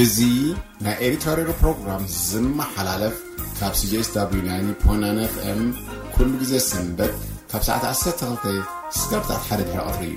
እዚ ናይ ኤሪትራ ሬድዮ ፕሮግራም ዝመሓላለፍ ካብ ሲኤስዳብዩ ናይ ኒፖናን ኤፍኤም ኩሉ ግዜ ሰንበት ካብ ሰዓት 12 ስጋብ ሰዓት ሓደ ድሕሪ ቀትሪ እዩ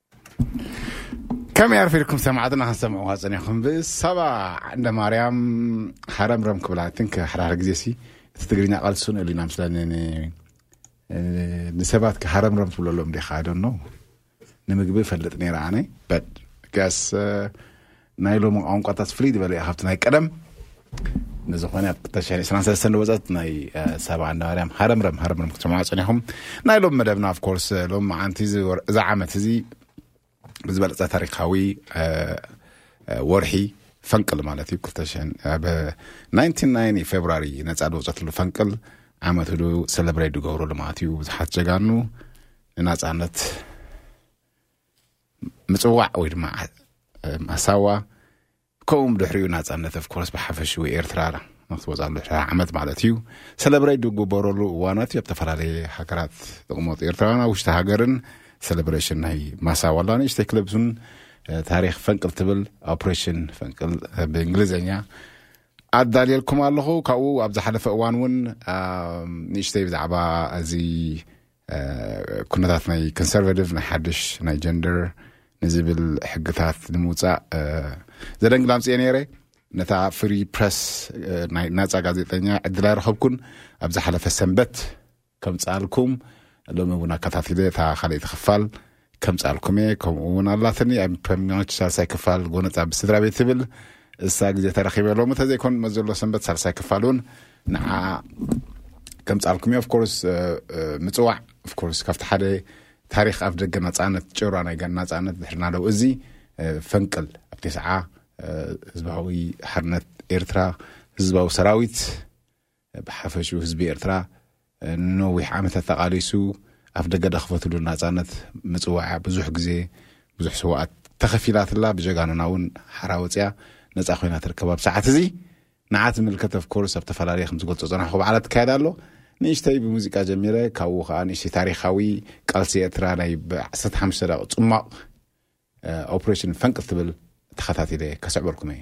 ከመይ ኣርፊድኩም ሰማዕትና ክንሰምዑዋ ፀኒኹም ብሳባ እንደ ማርያም ሃረምረም ክብላ ትንክ ሓዳር ግዜ ሲ እቲ ትግርኛ ቃል ስን እሉ ኢና ምስለ ንሰባት ሃረምረም ትብለሎም ዲኻ ደኖ ንምግቢ ፈልጥ ነይረ ኣነ በድ ጋስ ናይ ሎሚ ቋንቋታት ፍልይ ዝበለ እዩ ካብቲ ናይ ቀደም ንዝኾነ ኣብ 2023 ዝወፀት ናይ ሰባ ኣንዳማርያም ሃረምረም ሃረምረም ክትሰምዑ ፀኒኹም ናይ ሎም መደብና ኣፍኮርስ ሎም መዓንቲ እዚ ዓመት እዚ ብዝበለፀ ታሪካዊ ወርሒ ፈንቅል ማለት እዩ 299 ፌብራሪ ነፃ ዝወፀትሉ ፈንቅል ዓመት ዱ ሰለብሬት ዝገብርሉ ማለት እዩ ብዙሓት ጀጋኑ ንናፃነት ምጽዋዕ ወይ ድማ ኣሳዋ ከምኡ ድሕሪኡ ናጻነት ኦፍ ኮርስ ብሓፈሽኡ ኤርትራ ንክትወጻሉ ድሕሪ ዓመት ማለት እዩ ሰለብሬት ዝግበረሉ እዋናት እዩ ኣብ ዝተፈላለየ ሃገራት ዝቕመጡ ኤርትራውያን ኣብ ውሽጢ ሃገርን ሰለብሬሽን ናይ ማሳዋላ ንእሽተይ ክለብሱን ታሪክ ፈንቅል ትብል ኦፕሬሽን ፈንቅል ብእንግሊዝኛ ኣዳልየልኩም ኣለኹ ካብኡ ኣብ ዝሓለፈ እዋን እውን ንእሽተይ ብዛዕባ እዚ ኩነታት ናይ ኮንሰርቫቲቭ ናይ ሓድሽ ናይ ጀንደር ንዝብል ሕግታት ንምውፃእ ዘደንግል ኣምፅኤ ነይረ ነታ ፍሪ ፕረስ ናይ ናፃ ጋዜጠኛ ዕድል ኣይረኸብኩን ኣብ ዝሓለፈ ሰንበት ከምፃልኩም ሎሚ እውን ኣከታቲለ እታ ካልእቲ ክፋል ከምጽኣልኩም እየ ከምኡ እውን ኣላትኒ ኣብ ፕረሚዎች ሳልሳይ ክፋል ጎነጻ ብስድራ ቤት ትብል እሳ ግዜ ተረኺበ ሎሚ ተዘይኮን መ ዘሎ ሰንበት ሳልሳይ ክፋል እውን ንዓ ከምጽኣልኩም እየ ኦፍኮርስ ምጽዋዕ ኦፍኮርስ ካብቲ ሓደ ታሪክ ኣፍ ደገ ናፃነት ጭራ ናይ ናፃነት ድሕርናለው እዚ ፈንቅል ኣብ ቴስዓ ህዝባዊ ሓርነት ኤርትራ ህዝባዊ ሰራዊት ብሓፈሽኡ ህዝቢ ኤርትራ ንነዊሕ ዓመታት ተቓሊሱ ኣፍ ደገ ደክፈትሉ ንናጻነት ምጽዋዕ ብዙሕ ግዜ ብዙሕ ስዋኣት ተኸፊላትላ ብጀጋኑና እውን ሓራ ወጽያ ነጻ ኮይና ትርከብ ኣብ ሰዓት እዚ ንዓት ዝምልከት of course ኣብ ተፈላለየ ከም ዝገልጾ ዝጸናሕኩ በዓላት ይካየድ ኣሎ ንእሽተይ ብሙዚቃ ጀሚረ ካብኡ ከኣ ንእሽተይ ታሪኻዊ ቃልሲ ኤርትራ ናይ ዓሰርተ ሓሙሽተ ደቂቕ ጽሟቕ ኦፕሬሽን ፈንቅል ትብል ተኸታቲለ ከስዕበልኩም እየ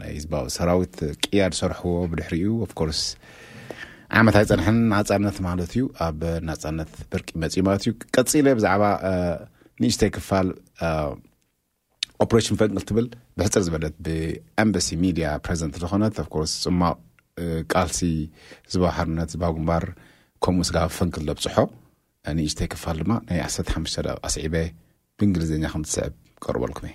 ናይ ህዝባዊ ሰራዊት ቅያ ዝሰርሕዎ ብድሕሪኡ ኦፍኮርስ ዓመት ኣይፀንሐን ናፃነት ማለት እዩ ኣብ ናፃነት ብርቂ መፂኡ ማለት እዩ ቀፂለ ብዛዕባ ንእሽተይ ክፋል ኦፕሬሽን ፈንቅል ትብል ብሕፅር ዝበለት ብኤምበሲ ሚድያ ፕሬዘንት ዝኾነት ኦፍኮርስ ፅማቕ ቃልሲ ህዝባዊ ሓርነት ህዝባዊ ግንባር ከምኡ ስጋ ፈንቅል ዘብፅሖ ንእሽተይ ክፋል ድማ ናይ 15 ደቂቃ ስዒበ ብእንግሊዝኛ ከም ትስዕብ ቀርበልኩም እየ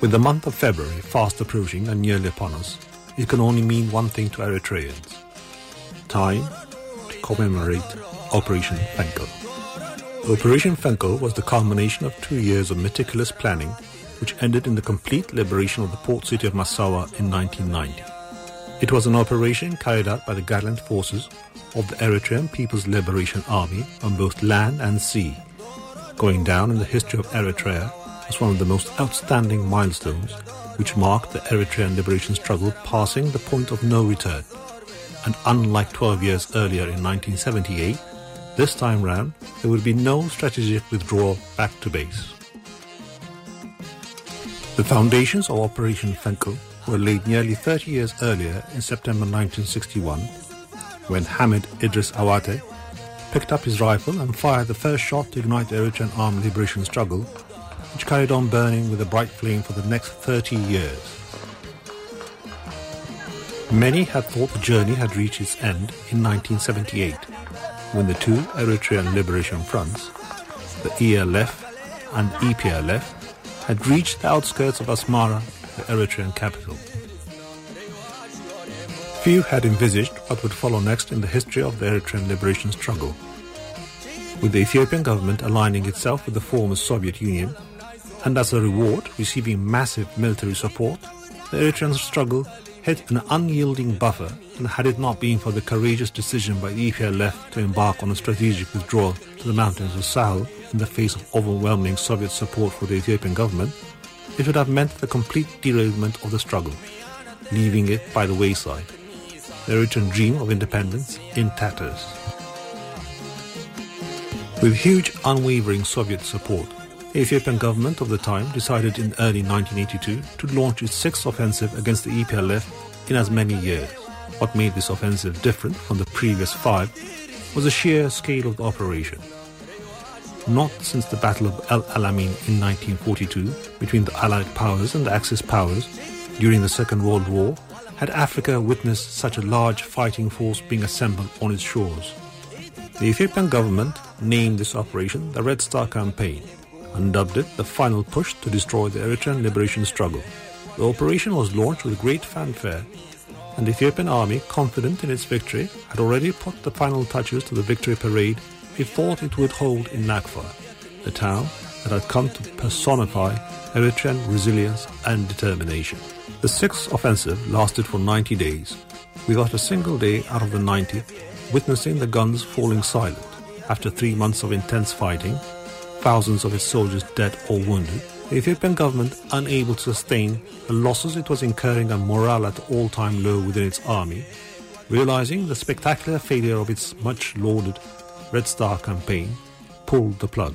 with the month of february fast approaching than nearly upon us it can only mean one thing to eritreans time to commemorate operation fenco operation fenco was the culmination of two years of meticulous planning which ended in the complete liberation of the port city of massawa in 1990 it was an operation carried out by the gallant forces of the eritrean people's liberation army on both land and sea going down in the history of eritrea was one of the most outstanding milestones which marked the eritrean liberation struggle passing the point of no return and unlike 12 years earlier in 1978 this time round there would be no strategic withdrawal back to base the foundations of operation fenco were laid nearly 30 years earlier in september 1961 when hamid idris awate pikeup his rifle and fired the first shot to ignite the eritrean arme liberation struggle which carried on burning with a bright flame for the next 30 years many had thought the journey had reached its end in 1978 when the two eritrean liberation fronts the elef and epi lef had reached the outskirts of asmara the eritrean capital few had envisaged what would follow next in the history of the eritrean liberation struggle with the ethiopian government aligning itself with the former soviet union and as a reward receiving massive military support the eritrian struggle hit an unyielding buffer and had it not been for the courageous decision by the epia left to embark on a strategic withdrawal to the mountains of saho in the face of overwhelming soviet support for the ethiopian government it would have meant the complete derovement of the struggle leaving it by the wayside the iritrian dream of independence in taters with huge unwavering soviet support the ethiopian government of the time decided in early nineee eghty two to launch its sixth offensive against the eplf in as many years what made this offensive different from the previous five was a sheer scale of the operation not since the battle of al alamin in ninee forty two between the allied powers and the acxiss powers during the second world war had africa witnessed such a large fighting force being assembled on its shores the ethiopian government named this operation the red star campaign andoubded the final push to destroy the eritraan liberation struggle the operation was launched with great fanfare and the f h eopian army confident in its victory had already put the final touches to the victory parade it thought it would hold in nakfa the town that had come to personify eritraan resilience and determination the sixth offensive lasted for ninety days without a single day out of the nin0th witnessing the guns falling silent after three months of intense fighting thousands of its soldiers dead or wounded the ethiopian government unable to sustain the losses it was incurring a moral at all-time low within its army realizing the spectacular failure of its much loaded redstar campaign pulled the plug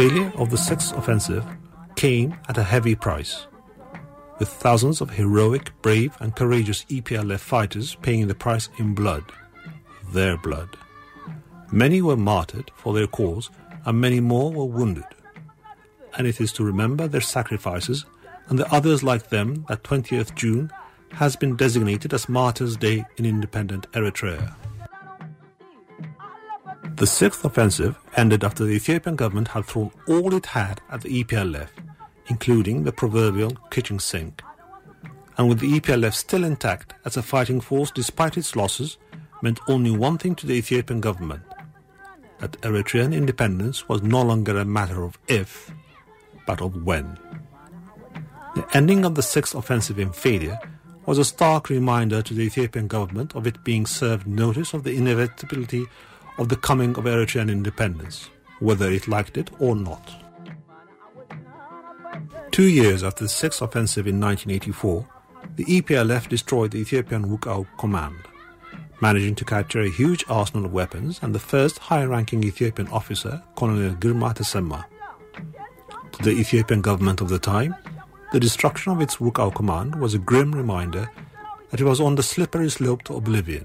ali of the sext offensive came at a heavy price with thousands of heroic brave and courageous epl fighters paying the price in blood their blood many were martyred for their cause and many more were wounded and it is to remember their sacrifices and the others like them that twentieth june has been designated as martyr's day in independent the sixth offensive ended after the ethiopian government had thrown all it had at the eplf including the proverbial kitchen sink and with the eplf still intact as a fighting force despite its losses meant only one thing to the ethiopian government that eritrean independence was no longer a matter of if but of when the ending of the sixth offensive in failure was a stark reminder to the ethiopian government of it being served notice of the inevitability of the coming of eritrean independence whether it liked it or not two years after the sixth offensive in nineteen eighty four the eplf destroyed the ethiopian wookau command managing to capture a huge arsenal of weapons and the first high ranking ethiopian officer colonel girma tesemma to the ethiopian government of the time the destruction of its wookau command was a grim reminder that it was on the slippery slope to oblivion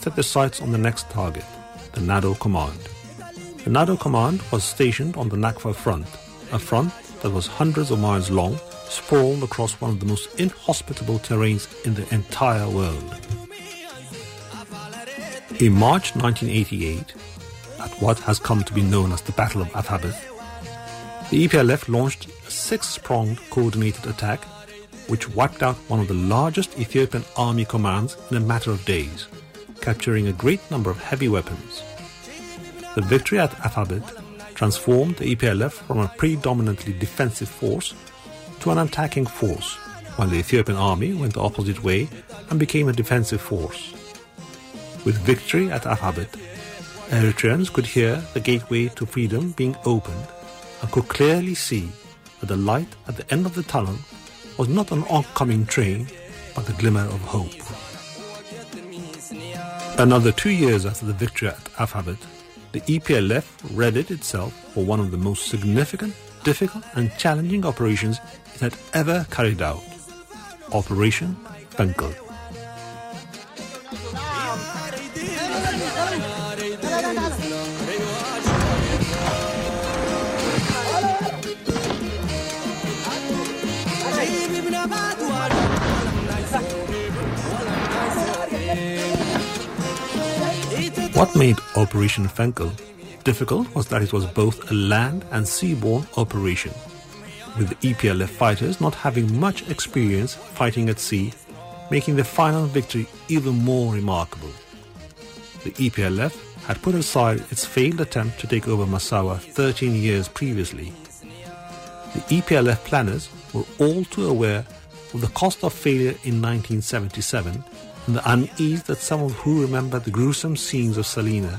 set their sites on the next target the nado command the nado command was stationed on the nakfa front a front that was hundreds of miles long sprawlen across one of the most inhospitable terrains in the entire world in march 1988 at what has come to be known as the battle of athabith the eplf launched a six sprong coordinated attack which wiped out one of the largest ethiopian army commands in a matter of days capturing a great number of heavy weapons the victory at afabet transformed the eplf from a predominantly defensive force to an attacking force while the ethiopian army went the opposite way and became a defensive force with victory at afabet erytrians could hear the gateway to freedom being opened and could clearly see that the light at the end of the tunlen was not an oftcoming train but a glimmer of hope another two years after the victory at afabet the eplf read it itself for one of the most significant difficunt and challenging operations it had ever carried out operation benkl wht made operation fenkel difficult was that it was both a land and seaborn operation with the eplf fighters not having much experience fighting at sea making the final victory even more remarkable the eplf had put aside its failed attempt to take over massawa thirteen years previously the eplf planners were all too aware of the cost of failure in nineeen seventy seven in the uneased that some of who rememberd the gruesome scenes of salina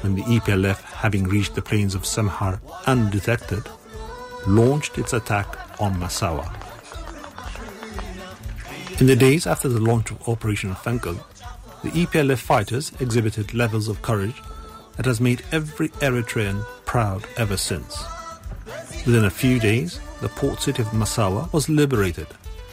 when the eplf having reached the plains of semhar undetected launched its attack on masawa in the days after the launch of operational fenkon the eplf fighters exhibited levels of courage that has made every eritrean proud ever since within a few days the port city of masawa was liberated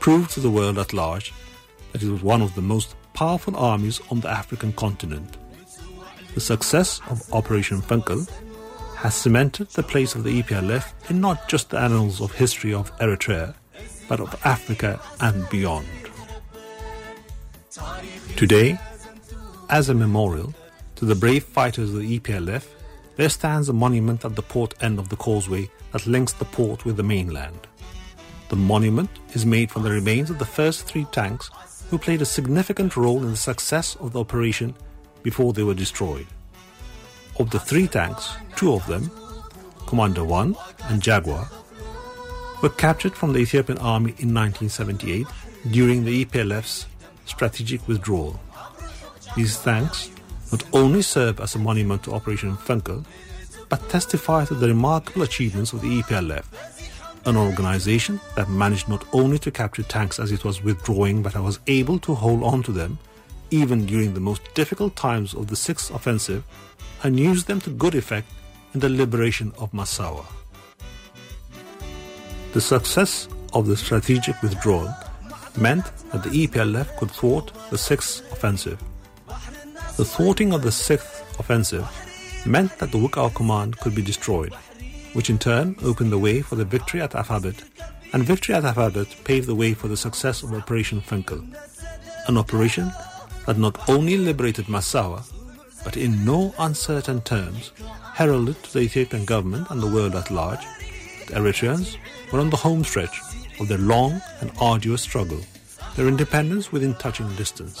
proved to the world at large that it was one of the most powerful armies on the african continent the success of operation fnkel has cemented the place of the eplf in not just the annals of history of eritrea but of africa and beyond today as a memorial to the brave fighters of the eplf there stands a monument at the port end of the causeway that links the port with the mainland the monument is made from the remains of the first three tanks who played a significant role in the success of the operation before they were destroyed of the three tanks two of them commande 1 and jaguar were captured from the ethiopian army in 1nineteen seventy eight during the eplf's strategic withdrawal these tanks not only serve as a monumental operation in funkel but testified to the remarkable achievements of the eplf an organization that managed not only to capture tanks as it was withdrawing but it was able to hold on to them even during the most difficult times of the sixth offensive ad used them to good effect in the liberation of massawa the success of the strategic withdrawn meant that the eplf could thwart the sixth offensive the thwarting of the sixth offensive meant that the wookaur command could be destroyed which in turn opened the way for the victory at afabet and victory at afabet pave the way for the success of operation finkel an operation that not only liberated massawa but in no uncertain terms heralded to the ithiopian government and the world at large their retans were on the home stretch of their long and arduous struggle their independence within touching distance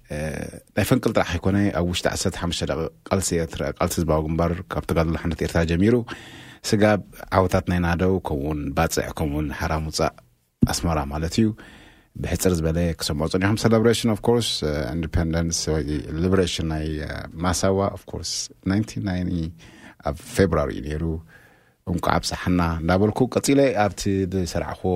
ናይ ፈንቅል ጥራሕ ኣይኮነ ኣብ ውሽጢ ዓሰርተ ሓሙሽተ ደቂቕ ቃልሲ ኤርትራ ቃልሲ ህዝባዊ ግንባር ካብ ተጋድሎ ሓርነት ኤርትራ ጀሚሩ ስጋብ ዓወታት ናይ ናደው ከምኡውን ባፅዕ ከምኡውን ሓራ ሙፃእ ኣስመራ ማለት እዩ ብሕፅር ዝበለ ክሰምዖ ፀኒሖም ሰለብሬሽን ኦፍ ኮርስ ኢንዲፐንደንስ ወይ ሊበሬሽን ናይ ማሳዋ ኦፍ ኮርስ 99 ኣብ ፌብራሪ እዩ ነይሩ እንኳዕ ኣብፀሓና እንዳበልኩ ቀፂለ ኣብቲ ዝሰራዕክዎ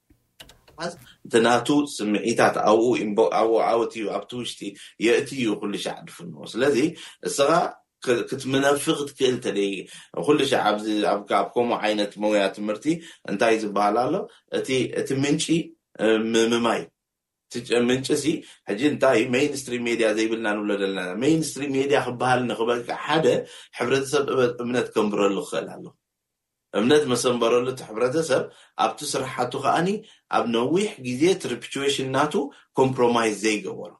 ዮናስ እቲ ናቱ ስምዒታት ኣብኡ ኢንቦ ኣብኡ ዓወት ኢዩ ኣብቲ ውሽጢ የእቲ ኢዩ ኩሉ ሻዕ ድፍንዎ ስለዚ እስኻ ክትምነፊ ክትክእል ተደይ ኩሉ ሻዕ ኣብዚ ኣብ ከምኡ ዓይነት ሞያ ትምህርቲ እንታይ ዝብሃል ኣሎ እቲ እቲ ምንጪ ምምማይ እቲ ምንጪ ሲ ሕጂ እንታይ ኢዩ መይን ስትሪም ሜድያ ዘይብልና ንብሎ ዘለና መይን ስትሪም ሜድያ ክብሃል ንክበቅዕ ሓደ ሕብረተሰብ እምነት ከንብረሉ ክኽእል ኣለዎ እምነት መሰንበረሉ እቲ ሕብረተሰብ ኣብቲ ስርሓቱ ከኣ ኣብ ነዊሕ ግዜ እቲ ሪፒቹዌሽን ናቱ ኮምፕሮማይዝ ዘይገበሮ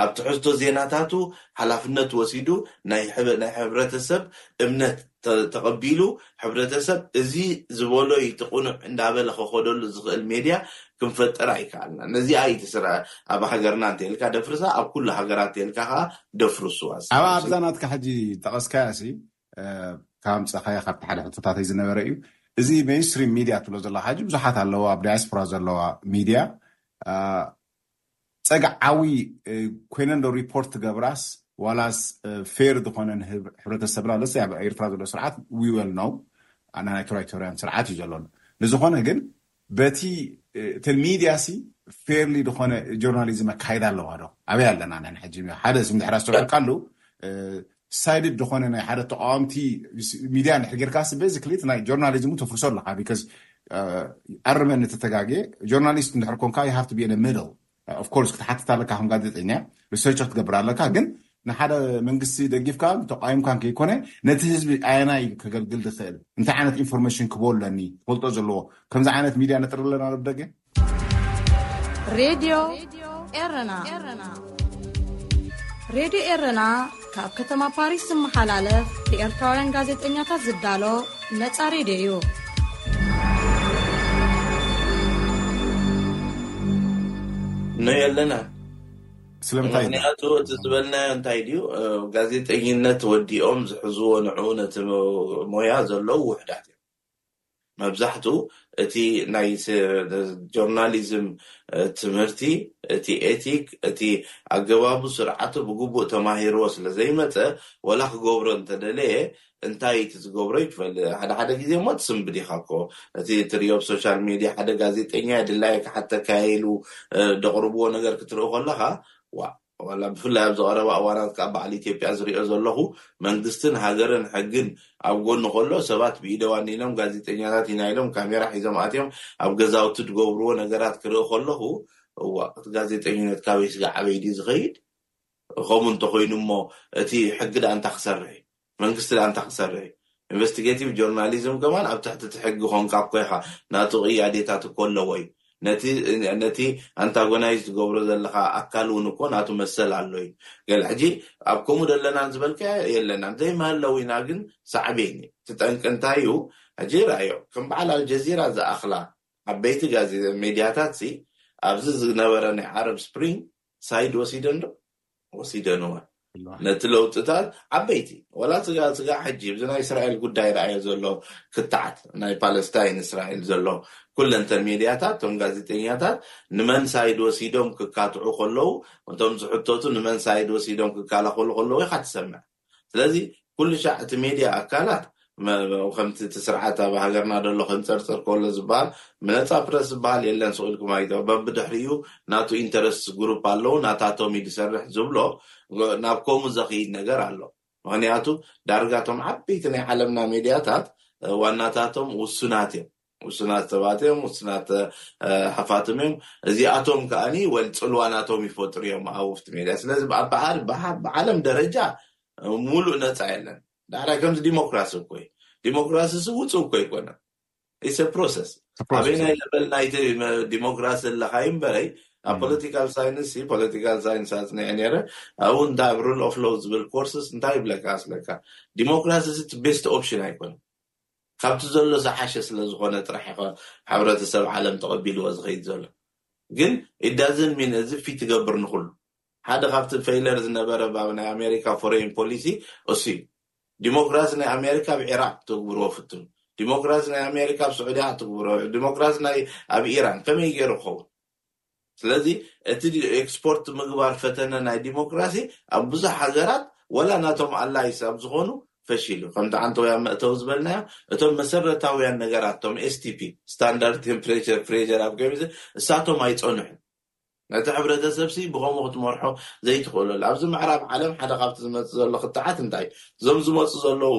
ኣብ ትሕዝቶ ዜናታቱ ሓላፍነት ወሲዱ ናይ ሕብረተሰብ እምነት ተቐቢሉ ሕብረተሰብ እዚ ዝበሎ እዩ እቲ ቅኑዕ እንዳበለ ከኸደሉ ዝኽእል ሜድያ ክንፈጥር ኣይከኣልናን። ነዚኣ እዩ እቲ ስርሒ ኣብ ሃገርና እንተይልካ ደፍርሳ ኣብ ኩሉ ሃገራት እንተይልካ ከኣ ደፍርሱ ኣዚ ኣብዚ ኣብዛ ናትካ ሕጂ ዝጠቐስካያሲ ካብ ኣምጻኻዮ ካብቲ ሓደ ሕቶታተይ ዝነበረ እዩ እዚ ሜንስትሪም ሚድያ ትብሎ ዘለካ ሕጂ ብዙሓት ኣለዎ ኣብ ዳያስፖራ ዘለዋ ሚድያ ፀግዓዊ ኮይነን ዶ ሪፖርት ትገብራስ ዋላስ ፌር ዝኾነ ንሕብረተሰብና ለሰ ኣብ ኤርትራ ዘሎ ስርዓት ዊወል ነው ኣና ናይ ቶራይቶርያን ስርዓት እዩ ዘሎና ንዝኾነ ግን በቲ እተን ሚድያ ሲ ፌርሊ ድኾነ ጆርናሊዝም ኣካይዳ ኣለዋ ዶ? ኣበይ ኣለና ንሕና ሕጂ ሓደ ስም ድሕር ኣስተውዕልካሉ ሳይድድ ድኾነ ናይ ሓደ ተቃዋምቲ ሚድያ እንድሕር ጌርካሲ ቤዚክሊ እቲ ናይ ጆርናሊዝሙ ተፍርሶ ኣለኻ ቢከዝ ኣርመኒ ተተጋግየ ጆርናሊስት እንድሕር ኮንካ ዩ ሃቭ ቱ ቢ ኢን ሚድል ኦፍ ኮርስ ክትሓትት ኣለካ ከም ጋዜጠኛ ሪሰርቸ ክትገብር ኣለካ ግን ንሓደ መንግስቲ ደጊፍካ ተቋይምካን ከይኮነ ነቲ ህዝቢ ኣየና እዩ ከገልግል ዝኽእል እንታይ ዓይነት ኢንፎርሜሽን ክቦ ኣለኒ ክፈልጦ ዘለዎ ከምዚ ዓይነት ሚድያ ነጥሪ ኣለና ብ ደገ ሬድዮ ኤረና ሬድዮ ኤረና ካብ ከተማ ፓሪስ ዝመሓላለፍ ብኤርትራውያን ጋዜጠኛታት ዝዳሎ ነፃ ሬድዮ እዩ ነየለና ስለምንታይ ምክንያቱ እቲ ዝበልናዮ እንታይ ድዩ ጋዜጠኝነት ወዲኦም ዝሕዝዎ ንዑ ነቲ ሞያ ዘለዉ ውሕዳት እዮም መብዛሕትኡ እቲ ናይ ጆርናሊዝም ትምህርቲ፣ እቲ ኤቲክ፣ እቲ ኣገባቡ ስርዓቱ ብግቡእ ተማሂርዎ ስለ ዘይመጸ፣ ወላ ክገብሮ እንተ ደለየ፣ እንታይ እዩ እቲ ዝገብሮ ኣይትፈልጥን። ሓደ ሓደ ግዜ እሞ ትስንብድ ኢኻ እኮ። ነቲ እትርእዮ ብ ሶሻል ሜድያ ሓደ ጋዜጠኛ ድላዩ ክሓተካ'የ ኢሉ ዘቕርብዎ ነገር ክትርኢ ከለኻ ዋእ! ዋላ ብፍላይ ኣብዚ ቀረባ እዋናት ከኣ በዓል ኢትዮጵያ ዝሪኦ ዘለኹ መንግስትን ሃገርን ሕግን ኣብ ጎኑ ከሎ ሰባት ብኢደ ዋኒኖም ጋዜጠኛታት ኢና ኢሎም ካሜራ ሒዞም ኣትዮም ኣብ ገዛውቲ ድገብርዎ ነገራት ክርኢ ከለኹ እዋእ እቲ ጋዜጠኝነት ካበይ ስጋዕ ኣበይ ድዩ ዝኸይድ ከምኡ እንተኾይኑ እሞ እቲ ሕጊ ደኣ እንታይ ክሰርሕ እዩ መንግስቲ ድኣ እንታይ ክሰርሕ እዩ ኢንቨስቲገቲቭ ጆርናሊዝም ከማን ኣብ ትሕቲ እቲ ሕጊ ኮንካ እኮ ኢኻ ናቱ ቅያዴታት እኮ ኣለዎ እዩ ነቲ ነቲ ኣንታጎናይዝ ትገብሮ ዘለኻ ኣካል እውን እኮ ናቱ መሰል ኣሎ እዩ ገለ ሕጂ ኣብ ከምኡ ዶ ኣለና ዝበልካዮ የለናን ዘይመሀለዊና ግን ሳዕቤን እዩ እቲ ጠንቂ እንታይ እዩ ሕጂ ረኣዮ ከም በዓል ኣልጀዚራ ዝኣኽላ ዓበይቲ ጋዜ ሜድያታት ሲ ኣብዚ ዝነበረ ናይ ዓረብ ስፕሪንግ ሳይድ ወሲደን ዶ ወሲደንወን ነቲ ለውጥታት ዓበይቲ ዋላ ስጋ ስጋ ሕጂ እዚ ናይ እስራኤል ጉዳይ ረኣዮ ዘሎ ክትዓት ናይ ፓለስታይን እስራኤል ዘሎ ኩለንተ ሜድያታት እቶም ጋዜጠኛታት ንመን ሳይድ ወሲዶም ክካትዑ ከለዉ እቶም ዝሕተቱ ንመን ሳይድ ወሲዶም ክከላኸሉ ከለዉ ኢኻ ትሰምዕ ስለዚ ኩሉ ሻዕ እቲ ሜድያ ኣካላት ከምቲ እቲ ስርዓት ኣብ ሃገርና ዘሎ ከንጸርጽር ከሎ ዝበሃል ነጻ ፕረስ ዝበሃል የለን ስቕ ኢልኩም ኣይተ በብድሕሪኡ ናቱ ኢንተረስት ግሩፕ ኣለዉ ናታቶም እዩ ዝሰርሕ ዝብሎ ናብ ከምኡ ዘኽይድ ነገር ኣሎ ምኽንያቱ ዳርጋ እቶም ዓበይቲ ናይ ዓለምና ሜድያታት ዋናታቶም ውሱናት እዮም ውሱናት ሰባት እዮም፣ ውሱናት ሃፋትም እዮም፣ እዚኣቶም ከኣ ወል ጽልዋ ናቶም ይፈጥሩ እዮም ኣብ ውፍቲ ሜድያ። ስለዚ ብዓለም ደረጃ ሙሉእ ነጻ የለን። ዳሕራይ ከምዚ ዲሞክራሲ እኮ እዩ። ዲሞክራሲ ሲ ውጹእ እኮ ኣይኮነን። ኢትስ እ ፕሮሰስ። ኣበየናይ ለበል ናይቲ ዲሞክራሲ ኣለኻ እዩ እምበረይ ኣብ ፖለቲካል ሳይንስ ሲ ፖለቲካል ሳይንስ ኣጽኒዐ ነይረ። ኣብኡ እንታይ ኣብ ሩል ኦፍ ሎው ዝብል ኮርስስ እንታይ ይብለካ ኣስለካ ዲሞክራሲ ሲ እቲ ቤስት ኦፕሽን ኣይኮነን። ካብቲ ዘሎ ዝሓሸ ስለ ዝኾነ ጥራሕ ኢዩ ሕብረተሰብ ዓለም ተቐቢልዎ ዝኸይድ ዘሎ ግን it doesn't mean እዚ ፊት ይገብር ንኹሉ ሓደ ካብቲ failure ዝነበረ ብ ናይ ኣሜሪካ ፎረይን ፖሊሲ እሱ ኢዩ ዲሞክራሲ ናይ ኣሜሪካ ኣብ ዒራቕ ክትግብርዎ ፍትኑ ዲሞክራሲ ናይ ኣሜሪካ ኣብ ስዑድያ ክትግብርዎ ዲሞክራሲ ናይ ኣብ ኢራን ከመይ ገይሩ ክኸውን ስለዚ እቲ ኤክስፖርት ምግባር ፈተነ ናይ ዲሞክራሲ ኣብ ብዙሕ ሃገራት ዋላ ናቶም ኣላይስ ኣብ ዝኾኑ ፈሺሉ። ከምቲ ዓንተውይ ኣብ መእተዊ ዝበልናዮ እቶም መሰረታውያን ነገራት እቶም STP፣ ስታንዳርድ ቴምፕሬቸር ፕሬዠር ኣብ ገሚዘ እሳቶም ኣይጸንሑን። ነቲ ሕብረተሰብሲ ብኸምኡ ክትመርሖ ዘይትኽእለሉ። ኣብዚ ምዕራብ ዓለም ሓደ ካብቲ ዝመጽእ ዘሎ ክትዓት እንታይ እዩ? እዞም ዝመጹ ዘለዉ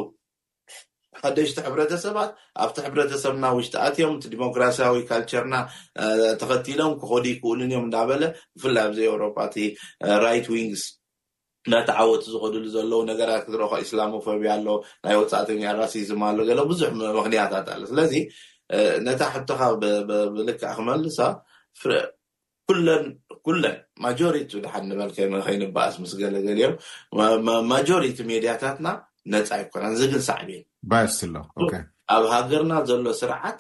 ሓደሽቲ ሕብረተሰባት ኣብቲ ሕብረተሰብና ውሽጢ ኣትዮም እቲ ዲሞክራሲያዊ ካልቸርና ተኸቲሎም ክኸዱ ይክእሉን እዮም እንዳበለ ብፍላይ ኣብዚ ኤውሮጳ እቲ ራይት ዊንግስ እናተዓወቱ ዝኸዱሉ ዘለዉ ነገራት ክትረኦ ካብ ኢስላሞፎብያ ኣሎ ናይ ወፃእተኛ ራሲዝም ኣሎ ገለ ብዙሕ ምክንያታት ኣሎ ስለዚ ነታ ሕቶኻ ብልክዕ ክመልሳ ኩለን ኩለን ማጆሪቱ ድሓን ንበል ከይንባኣስ ምስ ገለ ገሊኦም ማጆሪቲ ሜድያታትና ነፃ ኣይኮናን እዚ ግን ሳዕቤን ባይስ ኣሎ ኦኬ ኣብ ሃገርና ዘሎ ስርዓት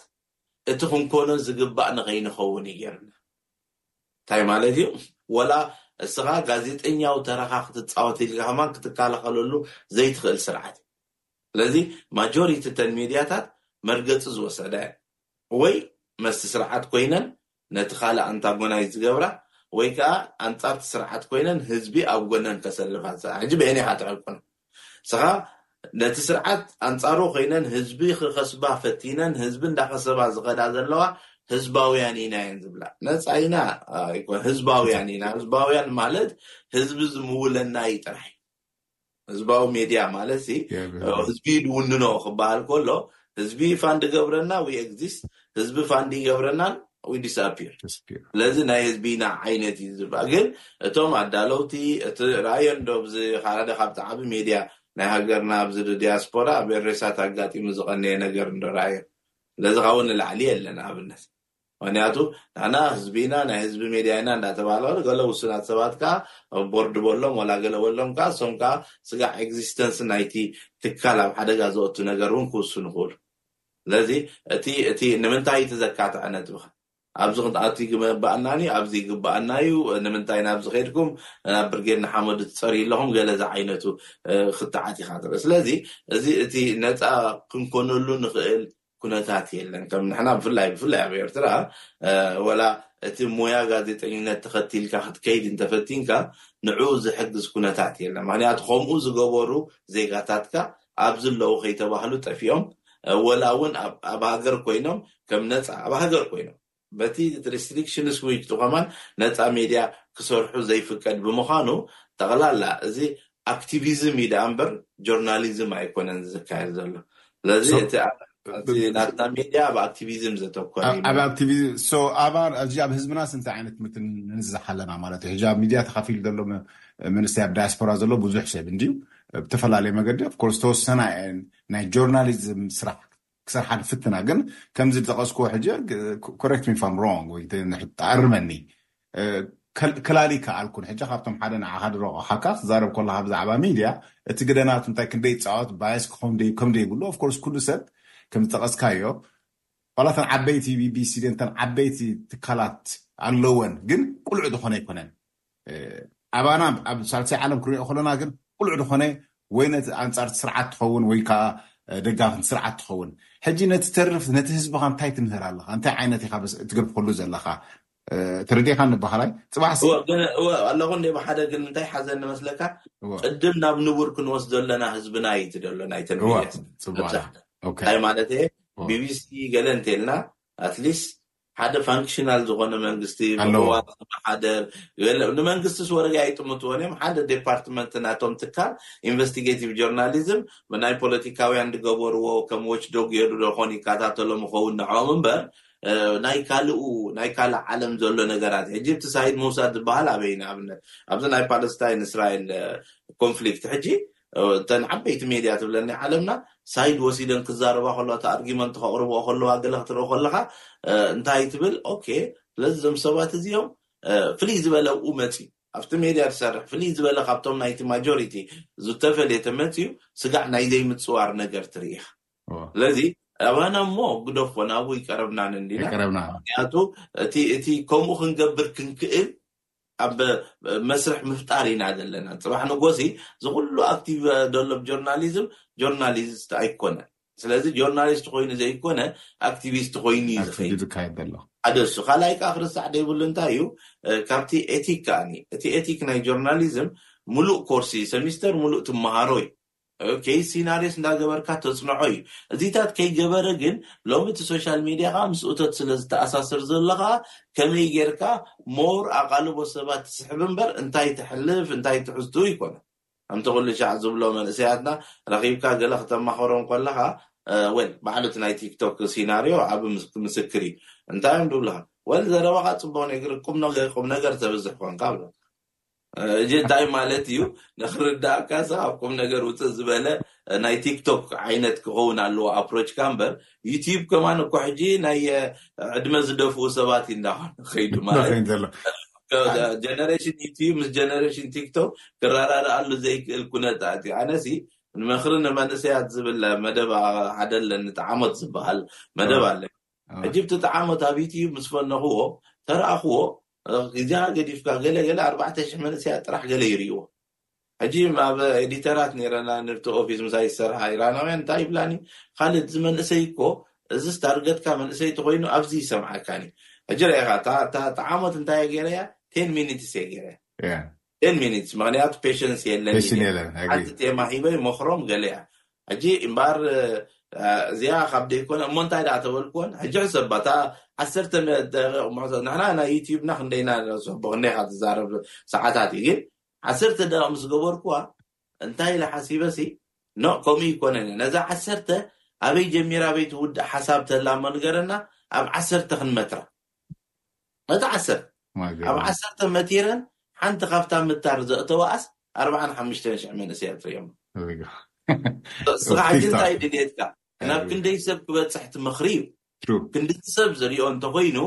እቲ ክንኮኖ ዝግባእ ንኸይንኸውን እዩ ጌርና እንታይ ማለት እዩ ወላ እስኻ ጋዜጠኛዊ ተራኻ ክትፃወት ኢልካ ከማን ክትከላኸለሉ ዘይትኽእል ስርዓት እዩ ስለዚ ማጆሪቲ እተን ሜድያታት መርገፂ ዝወሰዳ እየን ወይ መስቲ ስርዓት ኮይነን ነቲ ካልእ ኣንታጎናይዝ ዝገብራ ወይ ከኣ ኣንጻርቲ ስርዓት ኮይነን ህዝቢ ኣብ ጎነን ከሰልፋ ዝጸንሓ ሕጂ በየን ኢኻ ትዕቅን ንስኻ ነቲ ስርዓት ኣንጻሩ ኮይነን ህዝቢ ክኸስባ ፈቲነን ህዝቢ እንዳኸሰባ ዝኸዳ ዘለዋ ህዝባውያን ኢና እየን ዝብላ ነጻ ኢና ኣይኮን ህዝባውያን ኢና ህዝባውያን ማለት ህዝቢ ዝምውለና እዩ ጥራይ ህዝባዊ ሜድያ ማለት ሲ ህዝቢ ድውንኖ ክበሃል ከሎ ህዝቢ ፋንድ ይገብረና ዊ ኤግዚስት ህዝቢ ፋንድ ይገብረናን ዊ ዲስኣፒር ስለዚ ናይ ህዝቢና ዓይነት እዩ ዝባ ግን እቶም ኣዳለውቲ እቲ ራእዮ እንዶ ብዚ ሓደ ካብቲ ዓቢ ሜድያ ናይ ሃገርና ኣብዚ ድዲያስፖራ ኣብ ኤሬሳት ኣጋጢሙ ዝቐነየ ነገር እንዶ ራእዮ ስለዚ ካብኡ ንላዕሊ የለን ኣብነት ምክንያቱ ንሕና ህዝቢ ኢና ናይ ህዝቢ ሜድያ ኢና እንዳተባሃለ ከሎ ገለ ውሱናት ሰባት ከኣ ቦርድ በሎም ዋላ ገለ በሎም ከኣ እሶም ከኣ ስጋዕ ኤግዚስተንስ ናይቲ ትካል ኣብ ሓደጋ ዘእቱ ነገር ውን ክውስኑ ይክእሉ ስለዚ እቲ እቲ ንምንታይ እቲ ዘካትዐ ነጥብካ ኣብዚ ክንኣቱ ይግመበኣናን እዩ ኣብዚ ይግበኣና እዩ ንምንታይ ናብዚ ከድኩም ናብ ብርጌድ ንሓመዱ ትጸርዩ ኣለኹም ገለ ዝዓይነቱ ክትዓት ኢካ ትርኢ ስለዚ እዚ እቲ ነጻ ክንኮነሉ ንክእል ኩነታት የለን ከም ንሕና ብፍላይ ብፍላይ ኣብ ኤርትራ ወላ እቲ ሞያ ጋዜጠኝነት ተኸቲልካ ክትከይድ እንተፈቲንካ ንዕኡ ዝሕግዝ ኩነታት የለን ምኽንያቱ ከምኡ ዝገበሩ ዜጋታትካ ኣብዚ ኣለዉ ከይተባህሉ ጠፊኦም ወላ ውን ኣብ ሃገር ኮይኖም ከም ነጻ ኣብ ሃገር ኮይኖም በቲ ሪስትሪክሽንስ ዊጅ ዝኮማን ነጻ ሜድያ ክሰርሑ ዘይፍቀድ ብምካኑ ጠቅላላ እዚ ኣክቲቪዝም እዩ ደኣ እምበር ጆርናሊዝም ኣይኮነን እዚ ዝካየድ ዘሎ ስለዚ እቲ እቲ ናትና ሜድያ ኣብ ኣክቲቪዝም ዘተኮረ ኣብ እዩ ኣብ ማለት ኣክቲቪዝም ሶ ኣባር ኣብዚ ኣብ ህዝብናስ እንታይ ዓይነት ትምህርቲ ንንዝሕ ኣለና ማለት እዩ ሕጂ ኣብ ሚድያ ተካፊሉ ዘሎ መ- መንእሰይ ኣብ ዳያስፖራ ዘሎ ብዙሕ ሰብ እንድዩ ብተፈላለየ መገዲ ኦፍኮርስ ተወሰና እየን ናይ ጆርናሊዝም ስራሕ ክሳብ ሓደ ፍትና ግን ከምዚ ዝጠቐስክዎ ሕጂ ኮሬክት ሚ ኢፍ ኣም ሮንግ ወይ ኣርመኒ ክላል ኣይከኣልኩን ሕጂ ካብቶም ሓደ ንዓኻ ድሮ ኣውሓካ ክትዛረብ ከለኻ ብዛዕባ ሚድያ እቲ ግደ ናቱ እንታይ ክንደይ ይጻወት ባየስ ክኸውን ደዩ ከም ደይብሉ ኦፍ ኮርስ ኩሉ ሰብ ከም ዝጠቐስካዮ ዋላ እተን ዓበይቲ ቢቢሲ እተን ዓበይቲ ትካላት ኣለወን ግን ቁልዕ ዝኾነ ኣይኮነን ኣባና ኣብ ሳልሳይ ዓለም ክንሪኦ ከሎና ግን ቅሉዕ ዝኾነ ወይ ነቲ ኣንጻርቲ ስርዓት ትኸውን ወይ ከኣ ደጋፊ እቲ ስርዓት ትኸውን። ሕጂ ነቲ ተርፍ ነቲ ህዝብኻ እንታይ ትምህር ኣለኻ እንታይ ዓይነት ኢኻ እትገድፈሉ ዘለኻ ተረዲእኻኒ በሃላይ ጽባሕሲ እወ ግን እወ ኣለኹ እንዴ ብሓደ ግን እንታይ ሓዘኒ መስለካ እወ ቅድም ናብ ንቡር ክንወስዶ ኣለና ህዝብና እዩ እቲ ደሎ ናይተን እወ ሚድያ ጽቡቕ ኣላ ኣብዛሕተን ኦኬ እንታይ ማለት እየ እወ ቢቢሲ ገለ እንተልና ኣትሊስት ሓደ ፋንክሽናል ዝኾነ መንግስቲ ኣለዎ። ብቕዋም ዝመሓደር ገለ ንመንግስትስ ወረግ ኣይጥምትዎን እዮም ሓደ ዴፓርትመንት ናቶም ትካል ኢንቨስቲጌቲቭ ጆርናሊዝም ብናይ ፖለቲካውያን ዝገበርዎ ከም ዎች ዶግ ገይሩ ዶ ኾን ይከታተሎም ይኸውን ንዕኦም እምበር ናይ ካልኡ ናይ ካልእ ዓለም ዘሎ ነገራት ሕጂ እቲ ሳይድ ምውሳድ ዝበሃል ኣበይ ንኣብነት ኣብዚ ናይ ፓለስታይን እስራኤል ኮንፍሊክት ሕጂ እተን ዓበይቲ ሜድያ ትብለን ዓለምና ሳይድ ወሲደን ክዛረባ ከለዋ እቲ ኣርጊመንት ከቕርብኦ ከለዋ ገለ ክትርኢ ከለኻ እንታይ ትብል ኦኬ ስለዚ እዞም ሰባት እዚኦም ፍልይ ዝበለ ኣብኡ መፅዩ ኣብቲ ሜድያ ትሰርሕ ፍልይ ዝበለ ካብቶም ናይቲ ማጆሪቲ ዝተፈልየ ተመፅዩ ስጋዕ ናይ ዘይምፅዋር ነገር ትርኢ ኢኻ ስለዚ ኣባና እሞ ግደፎ ናብኡ ይቀረብናን እንዲና ምክንያቱ እቲ ከምኡ ክንገብር ክንክእል ኣብ መስርሕ ምፍጣር ኢና ዘለና ጽባሕ ንጎሲ ዝኩሉ ኣክቲቭ ደሎ ብ ጆርናሊዝም ጆርናሊዝት ኣይኮነን ስለዚ ጆርናሊስት ኮይኑ ዘይኮነ ኣክቲቪስት ኮይኑ እዩ ዝከይድ ኣክቲቭ ዝካየድ ዘሎ። ሓደ እሱ ካልኣይ ከኣ ክርሳዕ ደይብሉ እንታይ እዩ ካብቲ ኤቲክ ከኣኒ እቲ ኤቲክ ናይ ጆርናሊዝም ምሉእ ኮርሲ ሰሚስተር ምሉእ ትመሃሮ እዩ ኦኬ ሲናርዮስ እንዳገበርካ ተጽንዖ እዩ እዚታት ከይገበረ ግን ሎሚ እቲ ሶሻል ሜድያ ከኣ ምስ እቶት ስለ ዝተኣሳሰር ዘሎ ከኣ ከመይ ጌርካ ሞር ኣቓልቦ ሰባት ትስሕብ እምበር እንታይ ተሕልፍ እንታይ ትሕዝትኡ ኣይኮነን ከምቲ ኩሉ ሻዕ ዝብሎ መንእሰያትና ረኺብካ ገለ ክተማኸሮም ኮለኻ ወል ባዕሉ እቲ ናይ ቲክቶክ ሲናርዮ ዓቢ ምስክር እዩ እንታይ እዮም ድብሉኻ ወል ዘረባኻ ጽቡቕ ነግር ቁምነገር ተብዝሕ ኮንካ ብለካ እዚ እንታይ ማለት እዩ ንክርዳእካ ካብ ቁም ነገር ውፅእ ዝበለ ናይ ቲክቶክ ዓይነት ክኸውን ኣለዎ ኣፕሮችካ እምበር ዩቲዩብ ከማን እኮ ሕጂ ናይ ዕድመ ዝደፍኡ ሰባት እዩ እንዳኾነ ከይዱ ማለት ዳኸኝ ዘሎ ጀነሬሽን ዩቲዩብ ምስ ጀነሬሽን ቲክቶክ ክረዳድኣሉ ዘይክእል ኩነታት እዩ ኣነሲ ምኽሪ ንመንእሰያት ዝብል መደብ ሓደ ኣለኒ ጣዕሞት ዝበሃል መደብ ኣዎ ኣለኒ ሕጂ ኣዎ እቲ ጣዕሞት ኣብ ዩቲዩብ ምስ ፈነኽዎ ተረኣኽዎ እዚኣ ገዲፍካ ገለ ገለ ኣርባዕተ ሽሕ መንእሰያት ጥራሕ ገለ ይርእይዎ ሕጂ ኣብ ኤዲተራት ኔረና ንርቲ ኦፊስ ምሳይ ዝሰርሓ ኢራናውያን እንታይ ይብላኒ ኻልድ እዚ መንእሰይ እኮ እዝስ ታርገትካ መንእሰይ ተኾይኑ ኣብዚ ይሰምዓካን እዩ ሕጂ ረኢኻ እታ እታ እታ ዓሞት እንታይ እየ ጌረያ ቴን ሚኒትስ እየ ጌረያ። ቴን ሚኒትስ ምክንያቱ ፔሽንስ የለን እዩ ፔሽን ነይሩ። የለን ኣግሪ ሓንቲ ቴማ ሂበ ይመኽሮም ገለ እያ ሕጂ እምበኣር እ፣ እዚኣ ካብ ደይኮነ እሞ እንታይ ደኣ ተበልክወን ሕጂ ሕሰብ እባ እታ ዓሰርተ መ- ደቂቕ ምሕቶ ንሕና ናይ ዩትዩብና ክንደይ ኢና ነስሕቦ ክንደይ ኢኻ ትዛረብ ሰዓታት እዩ ግን ዓሰርተ ደቂቕ ምስ ገበርኩዋ እንታይ ኢለ ሓሲበ ሲ ኖ ከምኡ ይኮነን እየ ነዛ ዓሰርተ ኣበይ ጀሚራ ኣበይ ትውዳእ ሓሳብ ተላሞ ንገረና ኣብ ዓሰርተ ክንመትራ ነቲ ዓሰርተ ኣብ ዓሰርተ መቲረን ሓንቲ ካብታ ምታር ዘእተዋኣስ ኣርባዓን ሓሙሽተን ሽሕ መንእሰያት ርእዮም ንስኻ ሕጂ እንታይ እዩ ድልየትካ ናብ ክንደይ ሰብ ክበጽሕ እቲ ምኽሪ እዩ ክንድቲ ሰብ ዝሪኦ እንተኮይኑ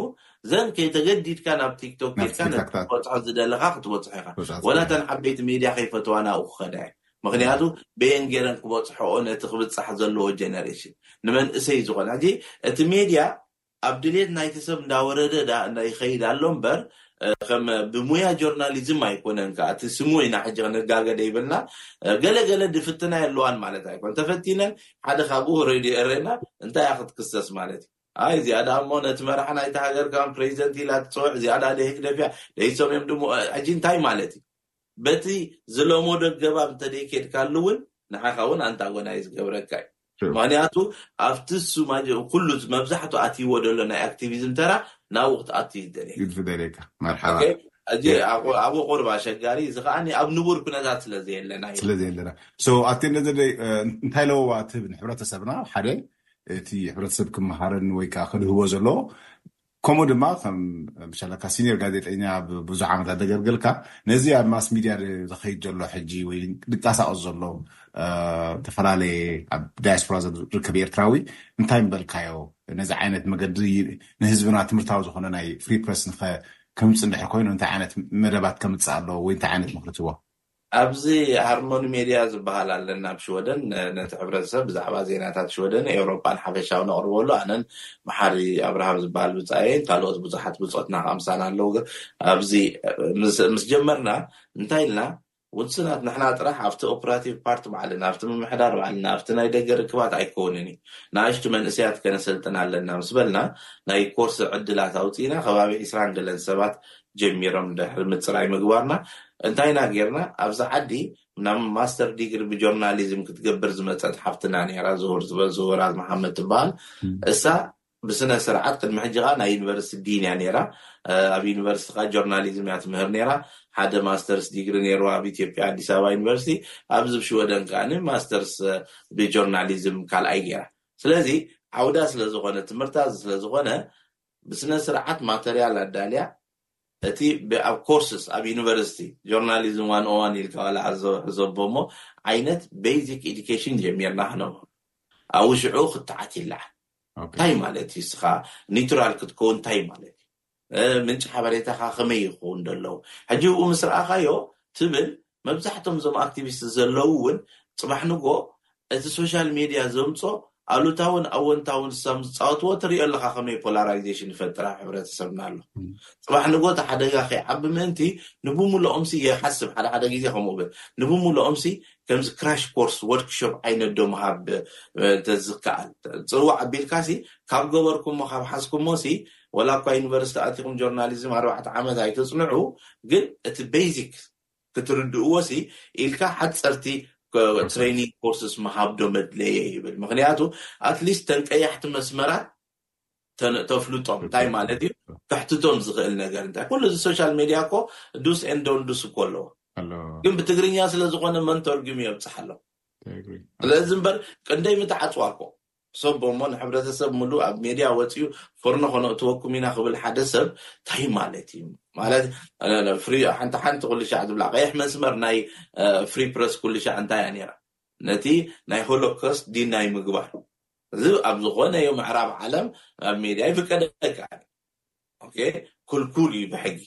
ዘን ከይተገዲድካ ናብ ቲክቶክ ጌርካ ነቲ ክትበፅሖ ዝደለካ ክትበፅሖ ኢኻ ወላ እተን ዓበይቲ ሚድያ ከይፈተዋ ናብኡ ክኸዳ እዩ ምክንያቱ በየን ገይረን ክበፅሖኦ ነቲ ክብፃሕ ዘለዎ ጀነሬሽን ንመንእሰይ ዝኾነ ሕጂ እቲ ሜድያ ኣብ ድሌት ናይቲ ሰብ እንዳወረደ ድኣ እንዳ ይኸይድ ኣሎ እምበር ከም ብሙያ ጆርናሊዝም ኣይኮነን ክኣ እቲ ስሙ ኢና ሕጂ ክንጋገ ደይብልና ገለ ገለ ድፍትና የለዋን ማለት ኣይኮነን ተፈቲነን ሓደ ካብኡ ሬድዮ ኤሬና እንታይ እያ ክትክሰስ ማለት እዩ ኣይ እዚኣ ድኣ እሞ ነቲ መራሒ ናይቲ ሃገር ከም ፕሬዚደንት ኢላ ትጽውዕ እዚኣ ድኣ ደይ ህግደፍ እያ ደይ ሶም እዮም ድሞ ሕጂ እንታይ ማለት እዩ በቲ ዝለሞዶ ኣገባብ እንተደይ ኬድካሉ ውን ንዓኻ ውን ኣንታጎናይዝ ዝገብረካ እዩ። ምክንያቱ ኣብቲ እሱ ማጀ ኩሉ መብዛሕቱ ኣትይዎ ደሎ ናይ ኣክቲቪዝም ተራ ናብኡ ክትኣቱ እዩ ዝደልየካ። እዩ ዝደልየካ። መርሓባ። ሕጂ ኣብ ኣብኡ ቁሩብ ኣሸጋሪ እዩ። እዚ ከኣ ኣብ ንቡር ኩነታት ስለ ዘየለና እዩ። ስለ ዘየለና። So at the end of the day እንታይ ለበዋ ትህብ ንሕብረተሰብና ሓደ እቲ ሕብረተሰብ ክመሃረን ወይ ከኣ ክድህቦ ዘለዎ ከምኡ ድማ ከም ምሻለካ ሲኒየር ጋዜጠኛ ብዙሕ ዓመታት ዘገልገልካ ነዚ ኣብ ማስ ሚድያ ዝኸይድ ዘሎ ሕጂ ወይ ዝንቃሳቀስ ዘሎ ዝተፈላለየ ኣብ ዳያስፖራ ዝርከብ ኤርትራዊ እንታይ ምበልካዮ ነዚ ዓይነት መገዲ ንህዝብና ትምህርታዊ ዝኾነ ናይ ፍሪ ፕረስ ከምጽእ እንድሕር ኮይኑ እንታይ ዓይነት መደባት ከምጽእ ኣለዎ ወይ እንታይ ዓይነት ምኽሪ ትህቦ? ኣብዚ ሃርሞኒ ሜድያ ዝበሃል ኣለና ኣብ ሽወደን ነቲ ሕብረተሰብ ብዛዕባ ዜናታት ሽወደን ኤውሮጳን ሓፈሻዊ ነቕርበሉ ኣነን መሓሪ ኣብርሃም ዝበሃል ብጻየይን ካልኦት ብዙሓት ብጾትና ከኣ ምሳና ኣለዉ ኣብዚ ምስ ጀመርና እንታይ ኢልና ውስናት ንሕና ጥራሕ ኣብቲ ኦፕራቲቭ ፓርት ባዕልና ኣብቲ ምምሕዳር ባዕልና ኣብቲ ናይ ደገ ርክባት ኣይከውንን እዩ ንኣሽቱ መንእሰያት ከነሰልጥን ኣለና ምስ በልና ናይ ኮርሲ ዕድላት ኣውጺእና ከባቢ ዕስራን ገለን ሰባት ጀሚሮም ድሕሪ ምጽራይ ምግባርና እንታይ ኢና ጌርና ኣብዚ ዓዲ ናብ ማስተር ዲግሪ ብጆርናሊዝም ክትገብር ዝመጸት ሓፍትና ኔራ ዝሁር ዝበል ዝሁራት መሓመድ ትበሃል እሳ ብስነ ስርዓት ቅድሚ ሕጂ ከኣ ናይ ዩኒቨርሲቲ ዲን እያ ኔራ ኣብ ዩኒቨርሲቲ ከኣ ጆርናሊዝም እያ ትምህር ኔራ ሓደ ማስተርስ ዲግሪ ኔርዋ ኣብ ኢትዮጵያ ኣዲስ ኣበባ ዩኒቨርሲቲ ኣብዚ ብ ሽወደን ከኣ ማስተርስ ብጆርናሊዝም ካልኣይ ጌራ ስለዚ ዓውዳ ስለ ዝኾነ ትምህርታ እዚ ስለ ዝኾነ ብስነ ስርዓት ማተርያል ኣዳልያ እቲ ብ ኣብ ኮርስስ ኣብ ዩኒቨርሲቲ ጆርናሊዝም ዋን ኦ ዋን ኢልካ ዋላ ሕዞ ሕዞ ኣቦሞ ዓይነት በይዚክ ኢዲኬሽን ጀሚርና ክነብሩ ኣብኡ ሽዑ ክትዓት ይለዓል እንታይ ማለት እዩ እስኻ ኒቱራል ክትከውን እንታይ ማለት እዩ ምንጪ ሓበሬታኻ ከመይ ይኸውን ደለዉ ሕጂ ብኡ ምስ ረኣኻዮ ትብል መብዛሕቶም እዞም ኣክቲቪስት ዘለዉ እውን ፅባሕ ንግሆ እቲ ሶሻል ሚድያ ዘምፆ ኣሉታውን ኣወንታውን እሳም ዝፃወትዎ ትሪኦ ኣለኻ ከመይ ፖላራይዜሽን ይፈጥር ኣብ ሕብረተሰብና ኣሎ ፅባሕ ንግሆ እቲ ሓደጋ ከይዓቢ ምእንቲ ንብሙሉኦምሲ ይሓስብ ሓደ ሓደ ግዜ ከምኡ እብል ንብሙሉኦምሲ ከምዚ ክራሽ ኮርስ ወርክሾፕ ዓይነት ዶ ምሃብ እንተዝከኣል ፅውዕ ኣቢልካሲ ካብ ገበርኩሞ ካብ ሓዝኩሞሲ ወላ እኳ ዩኒቨርሲቲ ኣቲኹም ጆርናሊዝም ኣርባዕተ ዓመት ኣይተፅንዑ ግን እቲ ቤዚክ ክትርድእዎ ሲ ኢልካ ሓጸርቲ ትሬኒንግ ኮርስስ ምሃብ ዶ መድለየ ይብል ምክንያቱ ኣትሊስት ተን ቀያሕቲ መስመራት ተፍልጦም እንታይ ማለት እዩ ከሕትቶም ዝኽእል ነገር እንታይ ኩሉ እዚ ሶሻል ሜድያ እኮ ዱስ ኤን ዶን ዱስ እኮ ኣለዎ ግን ብትግርኛ ስለዝኾነ መን ተርጉም ይብፅሓሎም ስለዚ እምበር ቅንደይ ምተዓፅዋ እኮ ሰቦ እሞ ንሕብረተሰብ ምሉእ ኣብ ሜድያ ወጺኡ ፎርኖ ከነእትወኩም ኢና ክብል ሓደ ሰብ ታይ ማለት እዩ ማለት ፍሪ ሓንቲ ሓንቲ ኩልሻዕ ዝብላ ቀይሕ መስመር ናይ ፍሪ ፕረስ ኩልሻዕ እንታይ እያ ነይራ ነቲ ናይ ሆሎኮስት ዲናይ ምግባር እዚ ኣብ ዝኾነ ዩ ምዕራብ ዓለም ኣብ ሜድያ ይፍቀደካ ኦኬ ኩልኩል እዩ ብሕጊ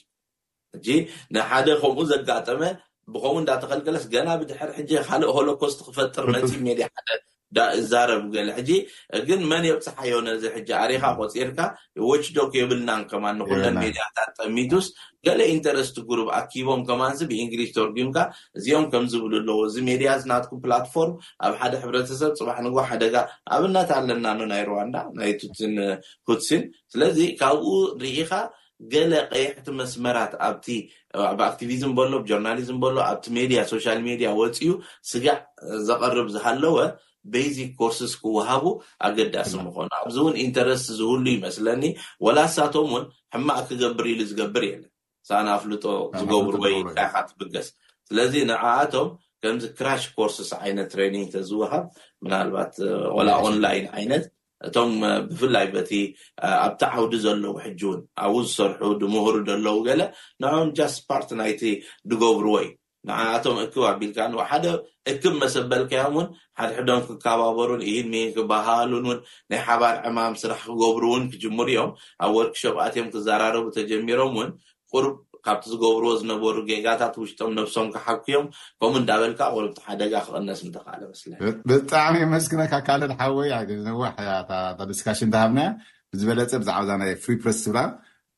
ሕጂ ንሓደ ከምኡ ዘጋጠመ ብከምኡ እንዳተኸልከለስ ገና ብድሕር ሕጂ ካልእ ሆሎኮስት ክፈጥር መጺ ሜድያ ሓደ ዛረብ ገለ ሕጂ ግን መን የብጽሓዮ ነዚ ሕጂ ኣሪኻ ቆጺርካ ዎችዶክ የብልናን ከማን ንኩለን ሜድያታት ጠሚቱስ ገለ ኢንተረስት ጉሩብ ኣኪቦም ከማንሲ ብእንግሊሽ ተርጉምካ እዚኦም ከም ዝብሉ ኣለዎ እዚ ሜድያ ናትኩም ፕላትፎርም ኣብ ሓደ ሕብረተሰብ ጽባሕ ንጎ ሓደጋ ኣብነት ኣለና ኖ ናይ ሩዋንዳ ናይ ቱትን ሁትሲን ስለዚ ካብኡ ርኢኻ ገለ ቀያሕቲ መስመራት ኣብቲ ኣብ ኣክቲቪዝም በሎ ብ ጆርናሊዝም በሎ ኣብቲ ሜድያ ሶሻል ሜድያ ወጺኡ ስጋዕ ዘቐርብ ዝሃለወ ቤዚክ ኮርስስ ክወሃቡ ኣገዳሲ ምኾኑ ኣብዚ ውን ኢንተረስት ዝህሉ ይመስለኒ ወላ እሳቶም ውን ሕማቕ ክገብር ኢሉ ዝገብር የለን። ሳእኒ ኣፍልጦ ዝገብሩ ወይ እንታይ ኢኻ ትብገስ ስለዚ ንዓኣቶም ከምዚ ክራሽ ኮርስስ ዓይነት ትሬኒንግ ተዝወሃብ ምናልባት ወላ ኦንላይን ዓይነት እቶም ብፍላይ በቲ ኣብቲ ዓውዲ ዘለዉ ሕጂ እውን ኣብኡ ዝሰርሑ ድምህሩ ዘለዉ ገለ ንዕኦም ጃስት ፓርት ናይቲ ዝገብርዎ እዩ ንዓኣቶም እክብ ኣቢልካ ን ሓደ እክብ መሰበልካዮም ውን ሓድሕዶም ክካባበሩን ኢሂን ሚሂን ክባሃሃሉን ውን ናይ ሓባር ዕማም ስራሕ ክገብሩ ውን ክጅምሩ ኢዮም ኣብ ወርክ ሾፕ ኣትዮም ክዛራረቡ ተጀሚሮም ውን ቁሩብ ካብቲ ዝገብርዎ ዝነበሩ ጌጋታት ውሽጦም ነብሶም ክሓኩ ኢዮም ከምኡ እንዳበልካ ቁሩብ እቲ ሓደጋ ክቅነስ ምተካእለ መስለኒ። ብጣዕሚ የመስግነካ ካልድ ሓወይ ነዋሕ እያ እታ ድስካሽን ዝሃብናያ ብዝበለፀ ብዛዕባ እዛ ናይ ፍሪ ፕረስ ትብላ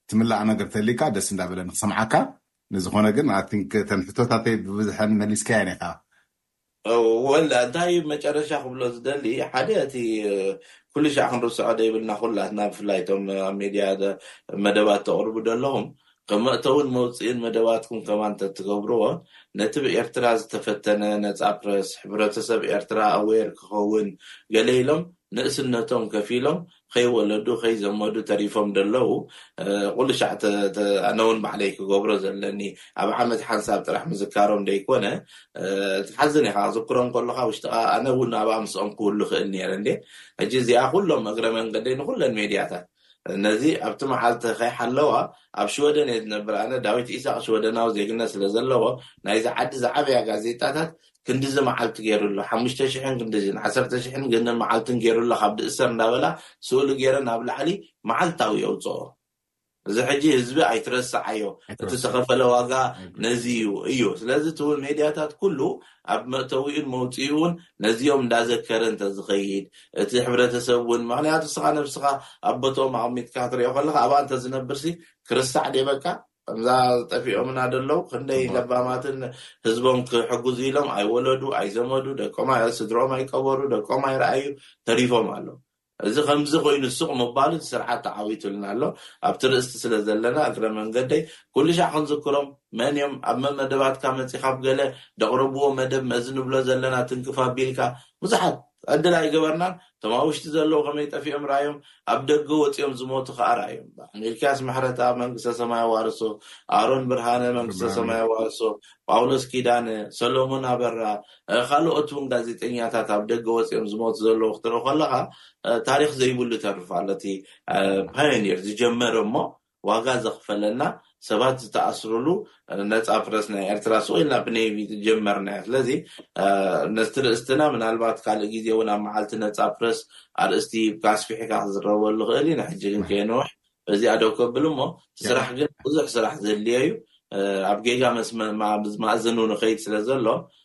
ትምላእ ነገር ተልይካ ደስ እንዳበለኒ ክሰምዓካ ንዝኾነ ግን ኣይ ቲንክ እተን ሕቶታተይ ብብዝሐን መሊስካየን ኢኻ። ወል እንታይ መጨረሻ ክብሎ ዝደሊ ሓደ እቲ ኩልሻዕ ክንርስዖ ዘይብልና ኩላትና ብፍላይ እቶም ኣብ ሜድያ መደባት ተቕርቡ ዘለኹም ከም መእተውን መውጽእን መደባትኩም ከማን ተትገብርዎ ነቲ ብ ኤርትራ ዝተፈተነ ነጻ ፕረስ ሕብረተሰብ ኤርትራ ኣዌር ክኸውን ገለ ኢሎም ንእስነቶም ከፊሎም ኸይወለዱ ኸይዘመዱ ተሪፎም ደለዉ ቁልሻዕ ኣነውን ባዕለይ ክገብሮ ዘለኒ ኣብ ዓመት ሓንሳብ ጥራሕ ምዝካሮም ደይኮነ ትሓዝን ኢኻ ክዝክሮም ከለኻ ውሽጥኻ ኣነ ውን ኣብኣ ምስኦም ክህሉ ክእል ነይረ እንድየ ሕጂ እዚኣ ኩሎም እግረ መንገደይ ንኩለን ሜድያታት ነዚ ኣብቲ መዓልቲ ከይሓለዋ ኣብ ሽወደን እየ ዝነብር ኣነ ዳዊት ኢሳቕ ሽወደናዊ ዜግነት ስለ ዘለዎ ናይዚ ዓዲ ዝዓበያ ጋዜጣታት ክንድዚ መዓልቲ ጌሩ ኣሎ ሓሙሽተ ሽሕን ክንድዚን ዓሰርተ ሽሕን ግንን መዓልትን ጌሩ ኣሎ ካብ ድእሰር እንዳበላ ስእሉ ጌረን ኣብ ላዕሊ መዓልታዊ የውጽኦ እዚ ሕጂ ህዝቢ ኣይትረስዓዮ እቲ ተኸፈለ ዋጋ ነዚ እዩ እዩ ስለዚ እቲ ሜድያታት ኩሉ ኣብ መእተዊኡን መውጽኢኡን ነዚኦም እንዳዘከረ እንተዝኸይድ እቲ ሕብረተሰብ እውን ምክንያቱ እስኻ ነብስኻ ኣብ ቦትኦም ኣቕሚጥካ ክትሪኦ ከለኻ ኣብኣ እንተዝነብርሲ ክርሳዕ ድየ በቃ ከምዛ ጠፊኦምና ደለው ክንደይ ለባማትን ህዝቦም ክሕግዙ ኢሎም ኣይወለዱ ኣይዘመዱ ደቆም ስድርኦም ኣይቀበሩ ደቆም ኣይረኣዩ ተሪፎም ኣለው እዚ ከምዚ ኮይኑ ሱቕ ምባሉ እቲ ስርዓት ተዓዊቱልና ኣሎ ኣብቲ ርእስቲ ስለ ዘለና እግረ መንገደይ ኩሉሻዕ ክንዝክሮም መን እዮም ኣብ መመደባትካ መጺኻብ ገለ ደቕርብዎ መደብ መዚ ንብሎ ዘለና ትንክፍ ኣቢልካ ብዙሓት ዕድል ኣይገበርናን እቶም ኣብ ውሽጢ ዘለዉ ከመይ ጠፊኦም ረኣዮም ኣብ ደገ ወጺኦም ዝሞቱ ከኣ ረኣዮም በዓል ሚልክያስ ምሕረትኣብ መንግስተ ሰማይ ኣዋርሶ ኣሮን ብርሃነ መንግስተ ሰማይ ኣዋርሶ ጳውሎስ ኪዳነ ሰሎሙን ኣበራ ካልኦት ውን ጋዜጠኛታት ኣብ ደገ ወጺኦም ዝሞቱ ዘለዉ ክትርኢ ከለኻ ታሪኽ ዘይብሉ ይተርፍ ኣሎ እቲ ፓዮኒር ዝጀመረ እሞ ዋጋ ዘኽፈለና ሰባት ዝተኣስርሉ ነጻ ፕረስ ናይ ኤርትራ ስቅ ኢልና ብኔቪ ጀመርናዮ ስለዚ ነቲ ርእስትና ምናልባት ካልእ ግዜ ውን ኣብ መዓልቲ ነጻ ፕረስ ኣርእስቲ ሂብካ ኣስፊሕካ ክዝረበሉ ይኽእል ኢና ሕጂ ግን ከየንውሕ በዚኣ ደው ከብል እሞ እቲ ስራሕ ግን ብዙሕ ስራሕ ዘድልዮ እዩ ኣብ ጌጋ መስመር ማእዝን ውን ይኸይድ ስለ ዘሎ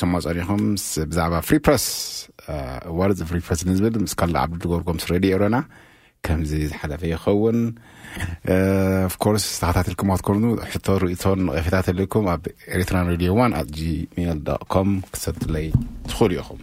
ሰሞ ጸኒኹም ብዛዕባ ፍሪ ፕረስ ዋርዝ ፍሪ ፕረስ ንዝብል ምስ ካልእ ዓብዱ ጎርጎም ምስ ሬድዮ ኤሮና ከምዚ ዝሓለፈ ይኸውን ኦፍኮርስ ዝተኸታተልኩም ክትኮኑ ሕቶ ርእቶን ነቐፌታ ተልእኩም ኣብ ኤርትራን ሬድዮ ዋን ኣት ጂሜል ዶት ኮም ክሰዱለይ ትኽእሉ ኢኹም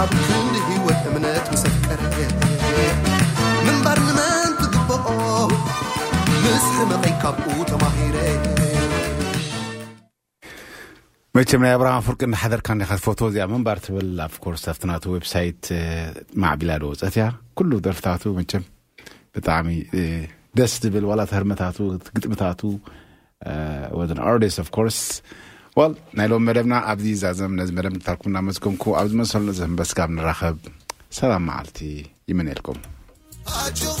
ኣብ ክንዲ ህይወት እምነት ምስ ኣፍቀረ ምንባር ንመን ክግብኦ ምስ ሕመቐይ ካብኡ ተማሂረ መቸም ናይ ኣብርሃም ኣፍርቂ እናሓደርካ እንዲኻ ትፈትዎ እዚኣ ምንባር ትብል ኣፍኮርስ ኣብቲ ናቱ ዌብሳይት ማዕቢላ ዶ ወፀት እያ ኩሉ ደርፍታቱ መቸም ብጣዕሚ ደስ ዝብል ዋላ እቲ ህርመታቱ እቲ ግጥምታቱ was an artist of course well ናይ ሎም መደብና ኣብዚ ይዛዘም ነዚ መደብ ንታርኩም እናመስገንኩ ኣብ ዝመሰሉ ዘህንበስ ካብ ንራኸብ ሰላም መዓልቲ ይመነልኩም ኣጆኺ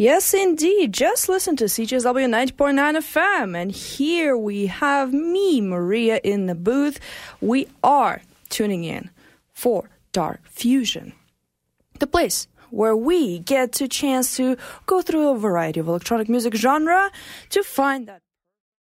yes indeed just listen to cjsw9.9 fm and here we have me maria in the booth we are tuning in for dark fusion the place where we get to chance to go through a variety of electronic music genre to findha